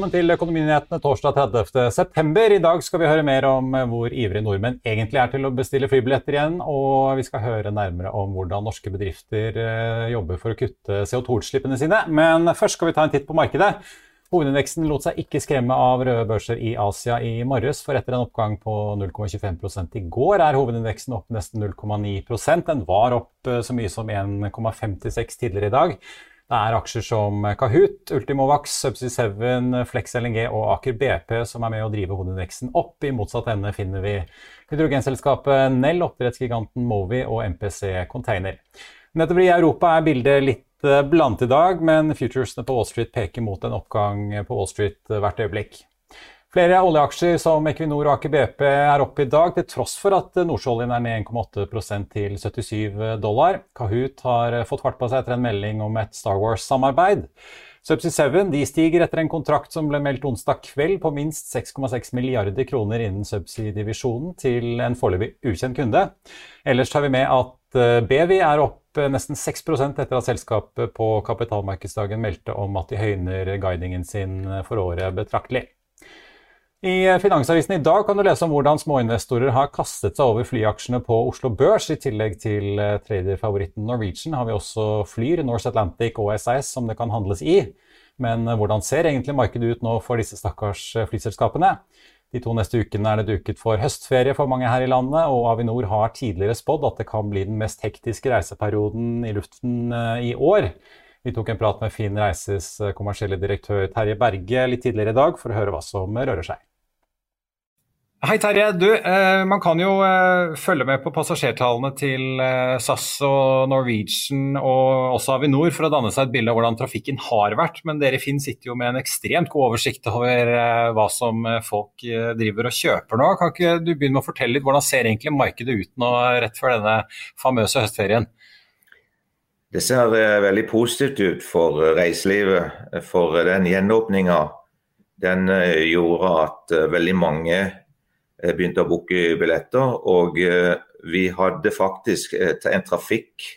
Velkommen til Økonominyhetene torsdag 30.9. I dag skal vi høre mer om hvor ivrige nordmenn egentlig er til å bestille flybilletter igjen, og vi skal høre nærmere om hvordan norske bedrifter eh, jobber for å kutte CO2-utslippene sine. Men først skal vi ta en titt på markedet. Hovedindeksen lot seg ikke skremme av røde børser i Asia i morges, for etter en oppgang på 0,25 i går er hovedindeksen opp nesten 0,9% Den var opp eh, så mye som 1,56 tidligere i dag. Det er aksjer som Kahoot, Ultimovax, Subsea 7, Flex LNG og Aker BP som er med å drive hovedindeksen opp. I motsatt ende finner vi hydrogenselskapet Nell, oppdrettsgiganten Movi og MPC Container. Nettopp i Europa er bildet litt blant i dag, men futuresene på Wall Street peker mot en oppgang på Wall Street hvert øyeblikk. Flere oljeaksjer som Equinor og Aker BP er oppe i dag, til tross for at nordsjøoljen er ned 1,8% til 77 dollar. Kahoot har fått fart på seg etter en melding om et Star Wars-samarbeid. Subsea 7 de stiger etter en kontrakt som ble meldt onsdag kveld på minst 6,6 milliarder kroner innen subsea-divisjonen til en foreløpig ukjent kunde. Ellers tar vi med at eh, Bevi er opp nesten 6% etter at selskapet på kapitalmarkedsdagen meldte om at de høyner guidingen sin for året betraktelig. I Finansavisen i dag kan du lese om hvordan småinvestorer har kastet seg over flyaksjene på Oslo Børs. I tillegg til eh, traderfavoritten Norwegian har vi også Flyr, Norse Atlantic og SAS som det kan handles i. Men eh, hvordan ser egentlig markedet ut nå for disse stakkars eh, flyselskapene? De to neste ukene er det duket for høstferie for mange her i landet, og Avinor har tidligere spådd at det kan bli den mest hektiske reiseperioden i luften i år. Vi tok en prat med Finn Reises kommersielle direktør Terje Berge litt tidligere i dag for å høre hva som rører seg. Hei Terje. Du, eh, man kan jo eh, følge med på passasjertallene til eh, SAS og Norwegian og også Avinor for å danne seg et bilde av hvordan trafikken har vært. Men dere i Finn sitter jo med en ekstremt god oversikt over eh, hva som eh, folk eh, driver og kjøper nå. Kan ikke du begynne med å fortelle litt hvordan ser egentlig markedet ut nå rett før denne famøse høstferien? Det ser veldig positivt ut for reiselivet. For den gjenåpninga den gjorde at veldig mange begynte å booke billetter. Og eh, vi hadde faktisk eh, en trafikk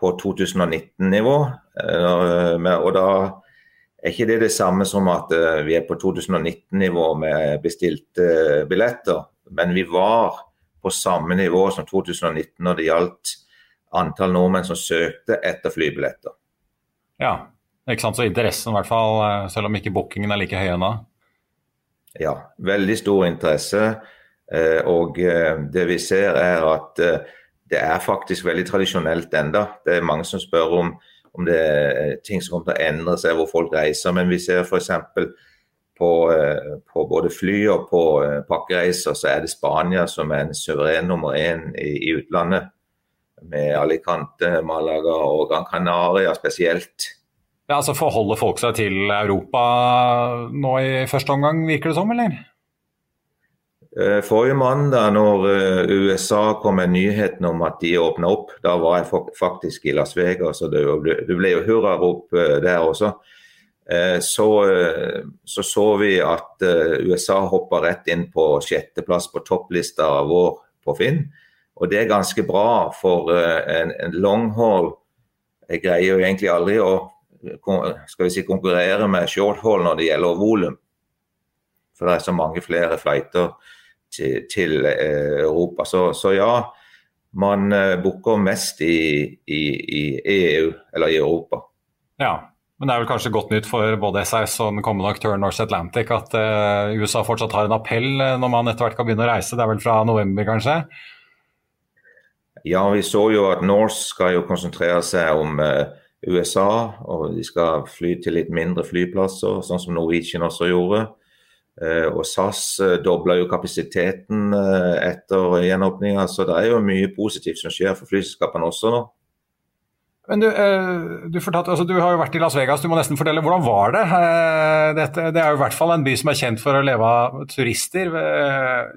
på 2019-nivå. Og da er ikke det det samme som at vi er på 2019-nivå med bestilte billetter. Men vi var på samme nivå som 2019 når det gjaldt antall nordmenn som søkte etter flybilletter. Ja, ikke sant? så interessen i hvert fall, selv om ikke bookingen er like høy ennå? Ja, veldig stor interesse. Eh, og eh, det vi ser er at eh, det er faktisk veldig tradisjonelt enda. Det er mange som spør om, om det er ting som kommer til å endre seg hvor folk reiser. Men vi ser f.eks. På, på både fly og på pakkereiser så er det Spania som er en suveren nummer én i, i utlandet. Med Alicante, Malaga og Gran Canaria spesielt. Ja, altså Forholder folk seg til Europa nå i første omgang, virker det som, eller? Eh, forrige mandag når eh, USA kom med nyheten om at de åpna opp, da var jeg faktisk i Las Vegas, og det ble jo hurrarop eh, der også. Så, så, så vi at USA hoppa rett inn på sjetteplass på topplista vår på Finn. Og det er ganske bra, for en, en longhall jeg greier jo egentlig aldri å skal vi si, konkurrere med shorthall når det gjelder volum. For det er så mange flere flighter til, til eh, Europa. Så, så, ja, man eh, booker mest i, i, i, EU, eller i Europa. Ja, men det er vel kanskje godt nytt for både SAS og den kommende aktøren Norse Atlantic at uh, USA fortsatt har en appell når man etter hvert kan begynne å reise. Det er vel fra november, kanskje? Ja, vi så jo at Norse skal jo konsentrere seg om USA, og de skal fly til litt mindre flyplasser, sånn som Norwegian også gjorde. Og SAS dobla jo kapasiteten etter gjenåpninga, så det er jo mye positivt som skjer for flyselskapene også nå. Men du, eh, du, fortalte, altså, du, har jo vært i Las Vegas, du må nesten fortelle. Hvordan var det? Eh, dette, det er jo i hvert fall en by som er kjent for å leve av turister. Eh,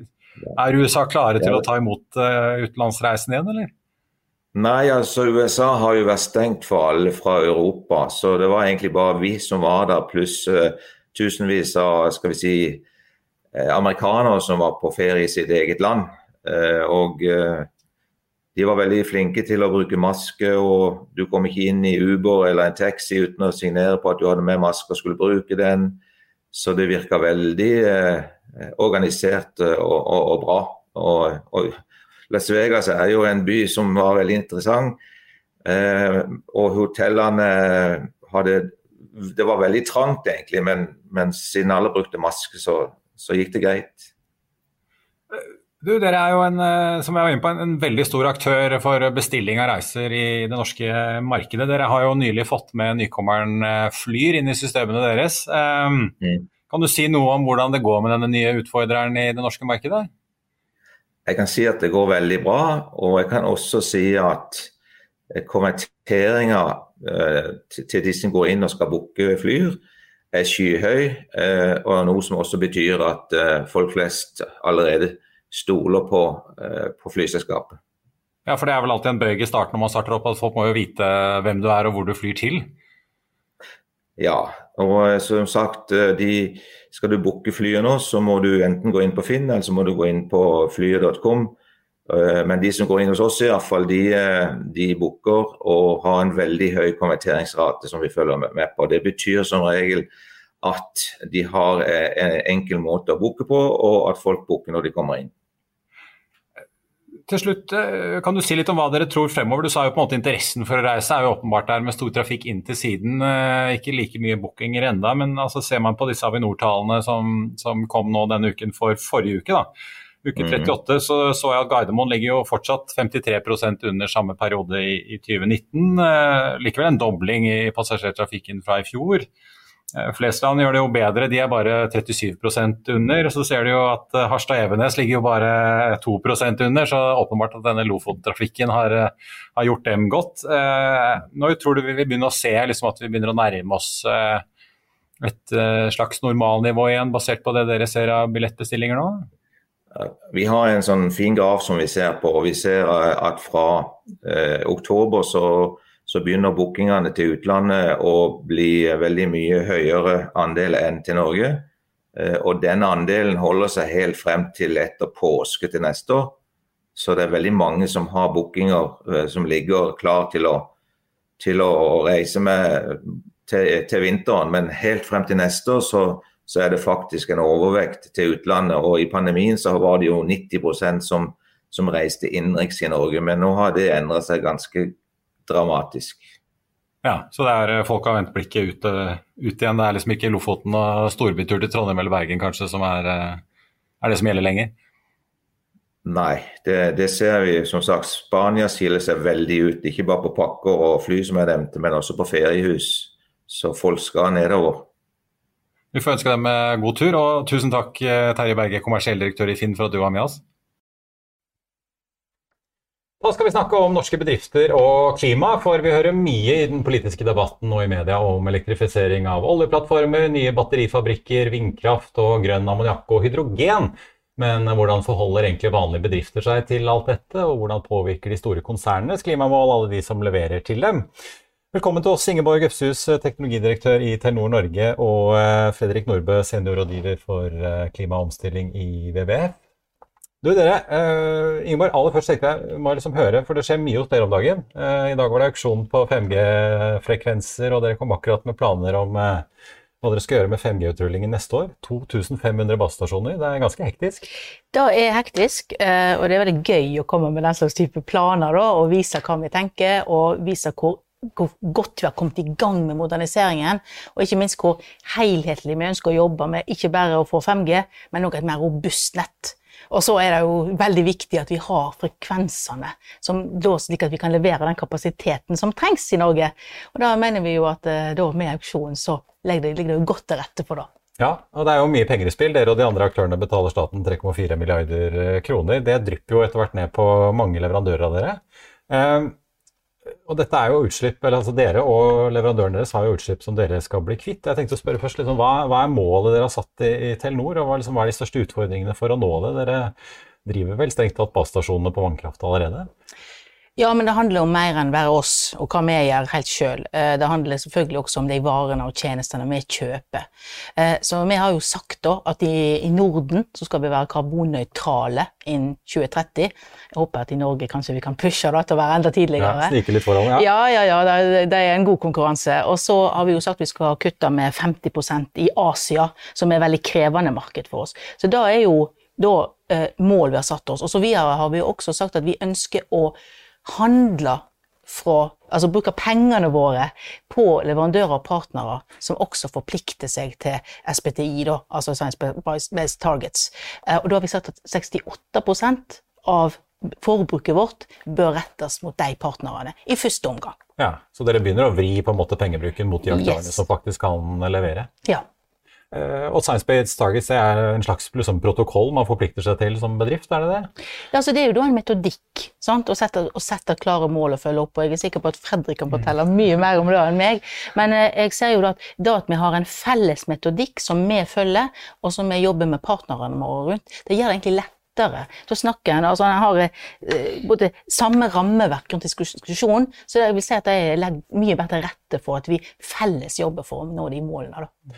er USA klare til å ta imot utenlandsreisen igjen, eller? Nei, altså USA har jo vært stengt for alle fra Europa. Så det var egentlig bare vi som var der, pluss uh, tusenvis av skal vi si, uh, amerikanere som var på ferie i sitt eget land. Uh, og de var veldig flinke til å bruke maske, og du kom ikke inn i Uber eller en taxi uten å signere på at du hadde med maske og skulle bruke den. Så det virka veldig organisert og, og, og bra. Og, og, Las Vegas er jo en by som var veldig interessant. Eh, og hotellene hadde Det var veldig trangt, egentlig, men, men siden alle brukte maske, så, så gikk det greit. Du, dere er jo en, eh, som jeg var inne på, en, en, veldig stor aktør for bestilling av reiser i det norske markedet. Dere har jo nylig fått med nykommeren eh, Flyr inn i systemene deres. Um, mm. Kan du si noe om hvordan det går med denne nye utfordreren i det norske markedet? Jeg kan si at det går veldig bra, og jeg kan også si at konverteringa uh, til de som går inn og skal booke Flyr, er skyhøy. og og noe som også betyr at folk flest allerede stoler på, eh, på flyselskapet. Ja, for det er vel alltid en bøyg i starten når man starter opp, at folk må jo vite hvem du er og hvor du flyr til? Ja, og eh, som sagt, eh, de, skal du booke flyet nå, så må du enten gå inn på Finn eller så må du gå inn på flyet.com. Men de som går inn hos oss, i hvert fall, de, de booker og har en veldig høy konverteringsrate som vi følger med på. Det betyr som regel at de har en enkel måte å booke på, og at folk booker når de kommer inn. Til slutt, eh, Kan du si litt om hva dere tror fremover? Du sa jo på en måte Interessen for å reise er jo åpenbart der med stor trafikk inn til siden. Eh, ikke like mye bookinger enda, men altså ser man på disse Avinor-tallene som, som, kom nå denne uken for forrige uke, da. Uke 38 mhm. så, så jeg at Gardermoen ligger jo fortsatt 53% under samme periode i, i 2019. Eh, likevel en dobling i passasjertrafikken fra i fjor. Eh, Flesland gjør det jo bedre, de er bare 37% under. Så ser du jo at eh, Harstad-Evenes ligger jo bare 2% under, så åpenbart at denne Lofot-trafikken har, eh, har, gjort dem godt. Nå tror du vi vil begynne å se liksom, at vi begynner å nærme oss et slags normalnivå igjen, basert på det dere ser av billettbestillinger nå? Vi har en sånn fin graf som vi ser på, og vi ser at fra eh, oktober så så begynner bookingene til utlandet å bli veldig mye høyere andel enn til Norge. Eh, og den andelen holder seg helt frem til etter påske til neste år. Så det er veldig mange som har bookinger eh, som ligger klar til å, til å reise med til, til, vinteren. Men helt frem til neste år så, så, er det faktisk en overvekt til utlandet. Og i pandemien så var det jo 90% som, som reiste innenriks i Norge. Men nå har det endret seg ganske dramatisk. Ja, så det er eh, folk har vendt blikket ut, eh, ut, igjen. Det er liksom ikke Lofoten og storbytur til Trondheim eller Bergen kanskje som er, eh, er det som gjelder lenger? Nei, det, det, ser vi. Som sagt, Spania skiller seg veldig ut. Ikke bare på pakker og fly, som jeg nevnte, men også på feriehus. Så folk skal nedover. Vi får ønske dem god tur, og tusen takk Terje Berge, kommersiell direktør i Finn, for at du var med oss. Da skal vi snakke om norske bedrifter og klima, for vi hører mye i den politiske debatten og i media om elektrifisering av oljeplattformer, nye batterifabrikker, vindkraft og grønn ammoniakk og hydrogen. Men hvordan forholder egentlig vanlige bedrifter seg til alt dette, og hvordan påvirker de store konsernenes klimamål alle de som leverer til dem? Velkommen til oss, Ingeborg Øfshus, teknologidirektør i Telenor Norge, og eh, Fredrik Nordbø, seniorrådgiver for eh, klima og omstilling i WWF. Du dere, uh, Ingeborg, aller først tenkte jeg må liksom høre, for det skjer mye hos dere om dagen. Uh, I dag var det auksjon på 5G-frekvenser, og dere kom akkurat med planer om uh, hva dere skal gjøre med 5G-utrullingen neste år. 2500 basestasjoner, det er ganske hektisk? Det er hektisk, og det er veldig gøy å komme med den slags type planer da, og vise hva vi tenker, og vise hvor hvor godt vi har kommet i gang med moderniseringen, og ikke minst hvor helhetlig vi ønsker å jobbe med ikke bare å få 5G, men også et mer robust nett. Og så er det jo veldig viktig at vi har frekvensene, slik at vi kan levere den kapasiteten som trengs i Norge. Og da mener vi jo at eh, da, med auksjonen så ligger det, jo godt til rette for det. Ja, og det er jo mye penger i spill. Dere og de andre aktørene betaler staten 3,4 milliarder kroner. Det drypper jo etter hvert ned på mange leverandører av dere. Og dette er jo utslipp, eller altså Dere og leverandøren deres har jo utslipp som dere skal bli kvitt. Jeg tenkte å spørre først, liksom, hva, hva, er målet dere har satt i, i Telenor, og hva, liksom, hva, er de største utfordringene for å nå det? Dere driver vel strengt tatt basestasjonene på vannkraft allerede? Ja, men det handler om mer enn bare oss og hva vi gjør helt sjøl. Eh, det handler selvfølgelig også om de varene og tjenestene vi kjøper. Eh, så vi har jo sagt da at i, Norden så skal vi være karbonnøytrale innen 2030. Jeg håper at i Norge kanskje vi kan pushe det til å være enda tidligere. Ja, snike litt foran, ja. Ja, ja, ja det, det, er en god konkurranse. Og så har vi jo sagt at vi skal kutte med 50 i Asia, som er et veldig krevende marked for oss. Så da er jo da eh, mål vi har satt oss. Og så videre har vi jo også sagt at vi ønsker å handler fra Altså bruker pengene våre på leverandører og partnere som også forplikter seg til SPTI, da, altså Science Based Targets. Eh, og da har vi sagt at 68% av forbruket vårt bør rettes mot de partnerne i første omgang. Ja, Så dere begynner å vri på en måte pengebruken mot de aktørene yes. som faktisk kan levere? Ja. Uh, og Science-Based Targets det er en slags liksom, protokoll man forplikter seg til som bedrift? er Det det? Ja, altså det er jo da en metodikk sant? Å, sette, å sette klare mål og følge opp. og Jeg er sikker på at Fredrik kan fortelle mm. mye mer om det enn meg. Men uh, jeg ser jo da at, da at vi har en felles metodikk som vi følger, og som vi jobber med partnerne våre rundt, det gjør det egentlig lett til å snakke. Altså, en har eh, både samme rammeverk rundt diskusjonen, så jeg vil si at jeg legger mye bedre rette for at vi felles jobber for å nå de målene. Da.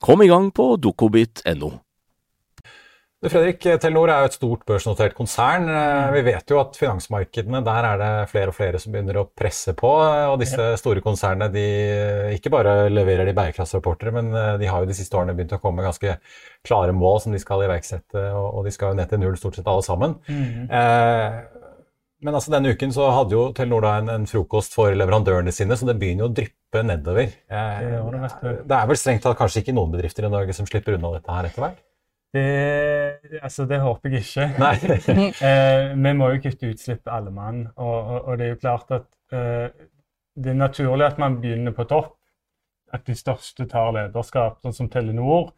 Kom i gang på dokobit.no. Fredrik, Telenor er jo et stort børsnotert konsern. Eh, vi vet jo at finansmarkedene, der er det flere og flere som begynner å presse på. Og disse store konsernene de ikke bare leverer de bærekraftsrapporter, men eh, de har jo de siste årene begynt å komme med ganske klare mål som de skal iverksette, og de skal jo ned til null stort sett alle sammen. Mm. Eh, men altså denne uken så hadde jo Telenor da en, en, frokost for leverandørene sine, så det begynner jo å dryppe nedover. Eh, det, det er vel strengt tatt kanskje ikke noen bedrifter i Norge som slipper unna dette her etter hvert? Det, altså, det håper jeg ikke. eh, vi må jo kutte utslipp alle mann. Og, og, og, det er jo klart at eh, det er naturlig at man begynner på topp. At de største tar lederskap, sånn som Telenor.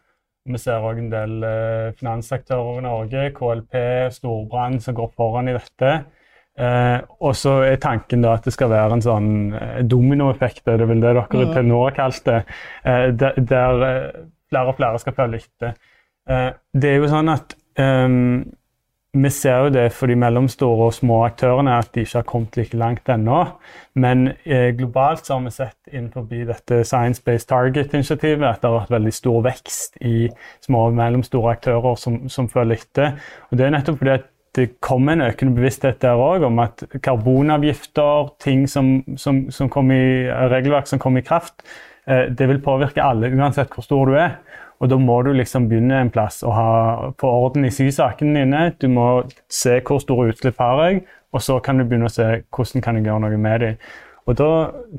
Vi ser òg en del eh, finansaktører i Norge, KLP, Storbrann, som går foran i dette. Eh, og så er tanken da at det skal være en sånn eh, dominoeffekt, det er vel det dere til nå har kalt det, eh, der, der eh, flere og flere skal følge etter. Eh, det er jo sånn at um, vi ser jo det for de mellomstore og små aktørene at de ikke har kommet like langt ennå. Men eh, globalt så har vi sett innenfor dette Science Based Target-initiativet at det har vært veldig stor vekst i små og mellomstore aktører som, som følger etter. Og det er nettopp fordi at det kommer en økende bevissthet der òg om at karbonavgifter, ting som, som, som i, regelverk som kommer i kraft, eh, det vil påvirke alle uansett hvor stor du er. Og da må du liksom begynne en plass og ha på orden i sysakene dine. Du må se hvor store utslipp har jeg, og så kan du begynne å se hvordan kan jeg gjøre noe med dem. Og Da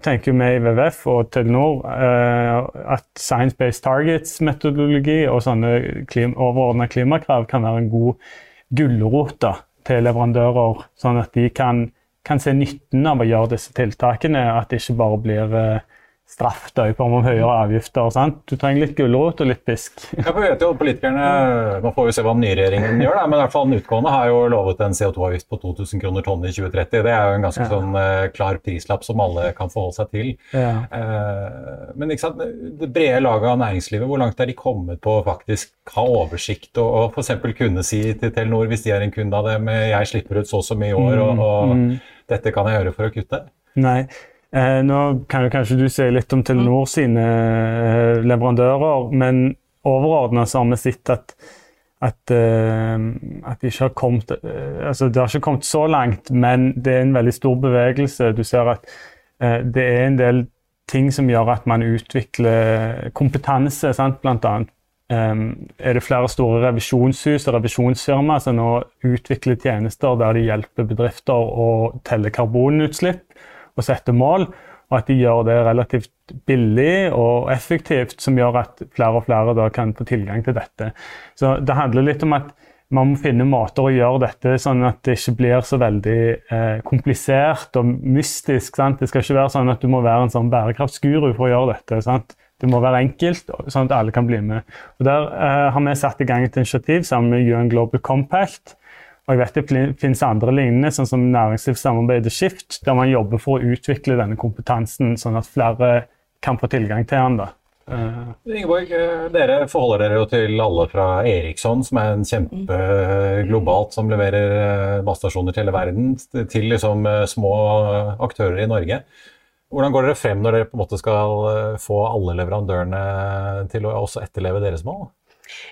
tenker vi i WWF og Telenor eh, at science-based targets-metodologi og sånne klima, overordna klimakrav kan være en god gulrot til leverandører, sånn at de kan, kan, se nytten av å gjøre disse tiltakene. At det ikke bare blir eh, straff da, på form høyere avgifter. Sant? Du trenger litt gulrot og litt pisk. Ja, for vet jo, politikerne, Man får jo se hva den nye regjeringen gjør, da, men i hvert fall den utgående har jo lovet en CO2-avgift på 2000 kroner tonn i 2030. Det er jo en ganske ja. sånn uh, klar prislapp som alle kan forholde seg til. Ja. Uh, men ikke sant, det brede laget av næringslivet, hvor langt er de kommet på å faktisk ha oversikt og, og f.eks. kunne si til Telenor, hvis de er en kunde av dem, jeg slipper ut så og så mye i år, og, og mm. dette kan jeg gjøre for å kutte? Nei, Eh, nå kan jo kanskje du si litt om Telenor mm. sine eh, leverandører, men overordna har vi sett at, at, eh, at de ikke har kommet eh, altså Det har ikke kommet så langt, men det er en veldig stor bevegelse. Du ser at eh, det er en del ting som gjør at man utvikler kompetanse, sant, blant annet. Um, er det flere store revisjonshus og revisjonsfirmaer som nå utvikler tjenester der de hjelper bedrifter å telle karbonutslipp og sette mål, og at de gjør det relativt billig og effektivt, som gjør at flere og flere kan få tilgang til dette. Så Det handler litt om at man må finne måter å gjøre dette sånn at det ikke blir så veldig eh, komplisert og mystisk. Sant? Det skal ikke være sånn at du må være en sånn bærekraftsguru for å gjøre dette. Sant? Det må være enkelt, sånn at alle kan bli med. Og Der eh, har vi satt i gang et initiativ sammen med UN Global Compact, og jeg vet Det finnes andre lignende, sånn som næringslivssamarbeidet Skift, der man jobber for å utvikle denne kompetansen, sånn at flere kan få tilgang til den. da. Uh. Ingeborg, eh, dere forholder dere jo til alle fra Eriksson, som er en kjempe eh, globalt som leverer basestasjoner til hele verden, til liksom små aktører i Norge. Hvordan går dere frem når dere på en måte skal få alle leverandørene til å også etterleve deres mål?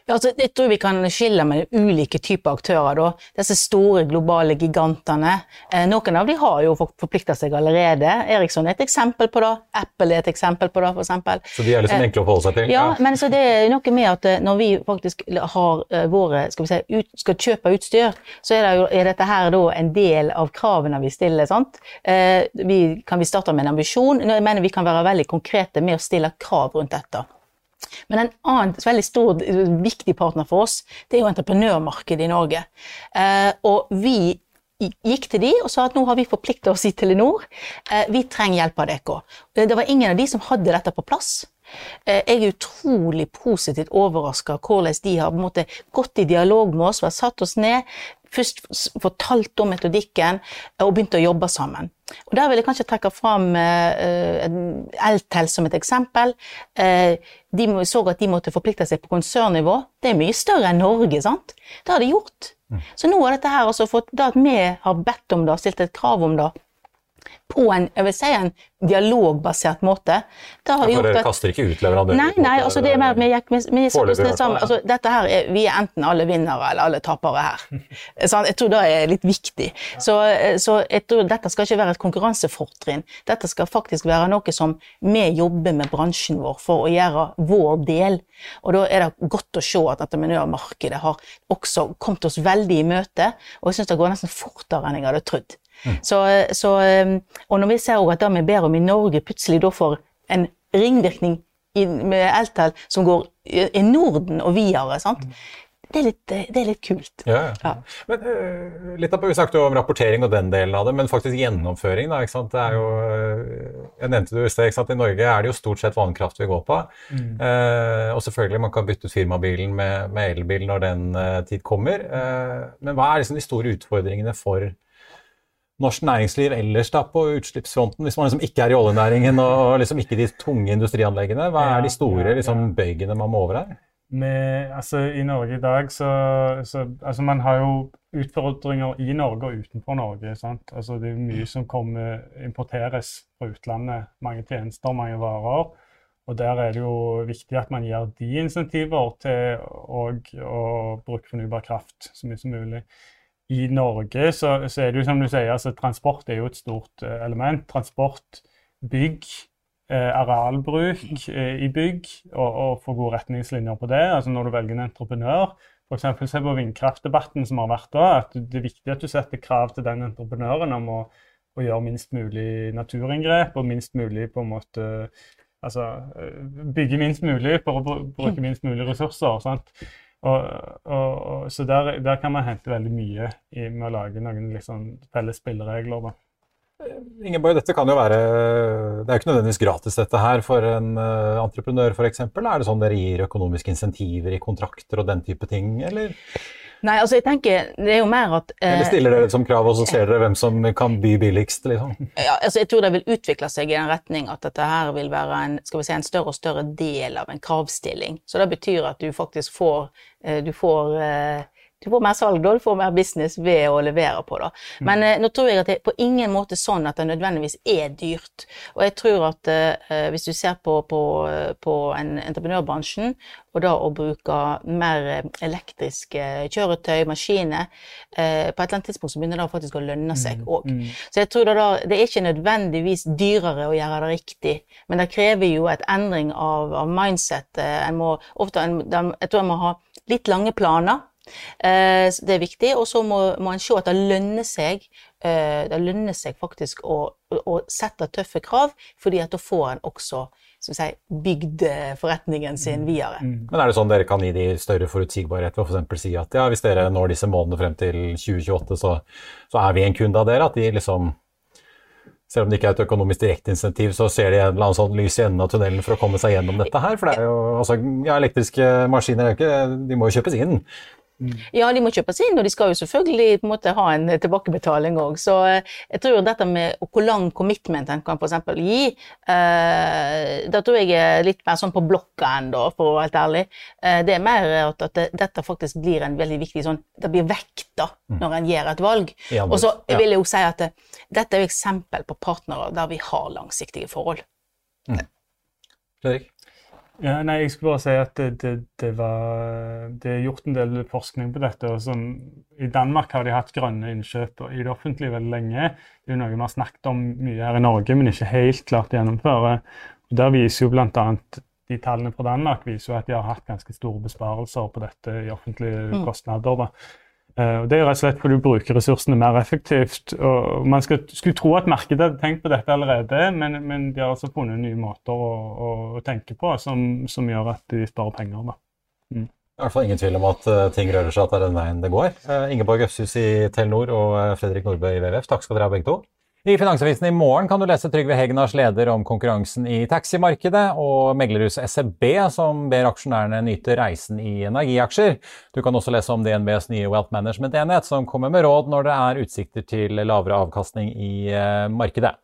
Ja, altså, jeg tror vi kan skille med ulike typer aktører. Da. Disse store globale gigantene. Eh, noen av de har jo forplikta seg allerede. Eriksson er et eksempel på det. Apple er et eksempel på det, f.eks. Så de er liksom eh, enkle å forholde seg til? Ja, ja, men så det er noe med at eh, når vi faktisk har eh, våre, skal, vi si, ut, skal kjøpe utstyr, så er, det jo, er, dette her da en del av kravene vi stiller. sant? Eh, vi, kan vi starte med en ambisjon? Jeg mener vi kan være veldig konkrete med å stille krav rundt dette. Men en annen veldig stor, viktig partner for oss, det er jo entreprenørmarkedet i Norge. Eh, og vi gikk til de og sa at nå har vi forplikta oss i Telenor. Eh, vi trenger hjelp av dere. Det var ingen av de som hadde dette på plass. Eh, jeg er utrolig positivt overraska hvordan de har måte, gått i dialog med oss, satt oss ned, først fortalt om metodikken og begynt å jobbe sammen. Og Der vil jeg kanskje trekke fram uh, Eltel som et eksempel. Uh, de så at de måtte forplikte seg på konsernnivå. Det er mye større enn Norge. sant? Det har de gjort. Mm. Så nå har dette her altså fått, det at vi har bedt om det, stilt et krav om det, på en, jeg vil si en dialogbasert måte. Det har ja, for dere kaster ikke ut leverandører? Nei, nei, altså det er mer, vi, vi, vi, vi sammen. Altså, dette her er, vi er enten alle vinnere eller alle tapere her. jeg tror det er litt viktig. Så, så jeg tror dette skal ikke være et konkurransefortrinn. Dette skal faktisk være noe som vi jobber med bransjen vår for å gjøre vår del. Og da er det godt å se at entreprenørmarkedet har også kommet oss veldig i møte, og jeg syns det går nesten fortere enn jeg hadde trodd. Mm. Så, så, um, og når vi ser at det vi ber om i Norge, plutselig da får en ringvirkning med Eltel som går i Norden og videre. sant? Mm. Det er, litt, det er litt, kult. Ja, ja. ja. Men, uh, litt av, Vi snakket jo om rapportering og den delen av det, men faktisk gjennomføring. da, ikke sant? Det er jo, uh, jeg nevnte det i sted, I Norge er det jo stort sett vannkraft vi går på. Mm. Uh, og selvfølgelig man kan bytte ut firmabilen med, med elbil når den tid kommer. men hva er liksom de store utfordringene for norsk næringsliv ellers da på utslippsfronten, hvis man liksom ikke er i oljenæringen og liksom ikke de tunge industrianleggene? Hva er de store liksom, bøygene man må over her? med, altså, I Norge i dag så, så altså, Man har jo utfordringer i Norge og utenfor Norge. sant? Altså, det er mye som kommer, importeres fra utlandet. Mange tjenester, mange varer. Og der er det jo viktig at man gir de insentiver til å, bruke fornybar kraft så mye som mulig. I Norge så, så, er det jo som du sier, altså transport er jo et stort uh, element. Transport, bygg, uh, arealbruk uh, i bygg, og, og få gode retningslinjer på det. Altså når du velger en entreprenør. F.eks. se på vindkraftdebatten som har vært da. at Det er viktig at du setter krav til den entreprenøren om å, å gjøre minst mulig naturinngrep og minst mulig på en måte Altså bygge minst mulig for å bruke minst mulig ressurser. sant? Og, og, og, så der, der, kan man hente veldig mye i, med å lage noen liksom, felles spilleregler. da. Ingeborg, dette kan jo være Det er jo ikke nødvendigvis gratis dette her for en uh, entreprenør f.eks. Er det sånn dere gir økonomiske insentiver i kontrakter og den type ting, eller? Nei, altså jeg tenker, det er jo mer at eh, Eller stiller dere det som krav, og så ser dere hvem som kan by billigst? liksom? Ja, altså Jeg tror det vil utvikle seg i den retning at dette her vil være en, skal vi si, en større og større del av en kravstilling. Så det betyr at du faktisk får, eh, du får eh, du får mer salg da, du får mer business ved å levere på det. Men mm. nå tror jeg at det er på ingen måte sånn at det nødvendigvis er dyrt. Og jeg tror at eh, hvis du ser på, på, på en entreprenørbransjen, og da å bruke mer eh, elektriske kjøretøy, maskiner, eh, på et eller annet tidspunkt så begynner det faktisk å lønne seg òg. Mm, mm. Så jeg tror det, da, det er ikke nødvendigvis dyrere å gjøre det riktig, men det krever jo et endring av, av mindset. En må, ofte, en, jeg tror en må ha litt lange planer. Eh, det er viktig. Og så må, man se at det lønner seg eh, det lønner seg faktisk å, å, sette tøffe krav, fordi at da får en også som si, bygd forretningen sin mm. videre. Mm. Men er det sånn dere kan gi de større forutsigbarhet ved å f.eks. si at ja, hvis dere når disse månedene frem til 2028, så, så er vi en kunde av dere? At de liksom selv om det ikke er et økonomisk direkteinsentiv, så ser de en eller annen sånn lys i enden av tunnelen for å komme seg gjennom dette her. For det er jo, altså, ja, elektriske maskiner de må jo kjøpes inn. Mm. Ja, de må kjøpes inn, og de skal jo selvfølgelig på en måte ha en tilbakebetaling òg. Så eh, jeg tror dette med hvor lang commitment en kan f.eks. gi, eh, da tror jeg er litt mer sånn på blokka ennå, for å være helt ærlig. Eh, det er mer at, at det, dette faktisk blir en veldig viktig sånn Det blir vekta mm. når en gjør et valg. Og så vil jeg jo si at det, dette er jo eksempel på partnere der vi har langsiktige forhold. Mm. Fredrik? Ja, nei, jeg skulle bare si at det, det, det, var, det er gjort en del forskning på dette. og sånn, I Danmark har de hatt grønne innkjøp i det offentlige veldig lenge. Det er noe vi har snakket om mye her i Norge, men ikke helt klart å gjennomføre. Og Der viser jo blant annet, de tallene fra Danmark viser jo at de har hatt ganske store besparelser på dette i offentlige mm. kostnader. da. Uh, det er rett og slett fordi du bruker ressursene mer effektivt. og Man skal, skulle tro at markedet hadde tenkt på dette allerede, men, men de har altså funnet nye måter å, å, tenke på som, som, gjør at de sparer penger. Mm. I hvert fall ingen tvil om at uh, ting rører seg, at det er den veien det går. Uh, Ingeborg Øfshus i Telenor og Fredrik Nordbø i WWF, takk skal dere ha begge to. I Finansavisen i morgen kan du lese Trygve Hegnars leder om konkurransen i taximarkedet, og meglerhuset SEB som ber aksjonærene nyte reisen i energiaksjer. Du kan også lese om DNBs nye Wealth Management-enhet, som kommer med råd når det er utsikter til lavere avkastning i eh, markedet.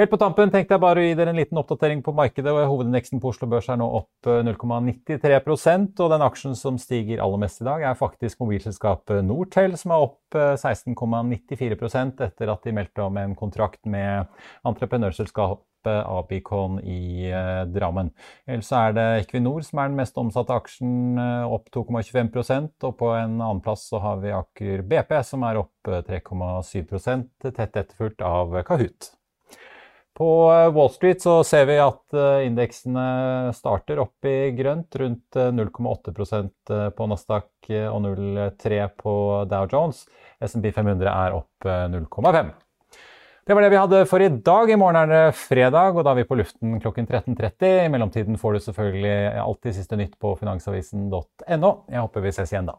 Helt på tampen tenkte jeg bare å gi dere en liten oppdatering på markedet. og Hovedindeksen på Oslo Børs er nå opp 0,93 eh, og den aksjen som stiger aller mest i dag, er faktisk mobilselskapet Nortel, som er opp 16,94 eh, etter at de meldte om en kontrakt med entreprenørselskapet Abicon i eh, Drammen. Ellers er det Equinor som er den mest omsatte aksjen, opp 2,25% og på en annen plass har vi Aker BP som er opp 3,7% tett etterfulgt av Kahoot. På eh, Wall Street så ser vi at eh, indeksene starter opp i grønt, rundt 0,8 eh, på Nasdaq og 0,3 på Dow Jones. SMP 500 er opp 0,5. Det var det vi hadde for i dag. I morgen er det fredag, og da er vi på luften klokken 13.30. I mellomtiden får du selvfølgelig alltid siste nytt på finansavisen.no. Jeg håper vi ses igjen da.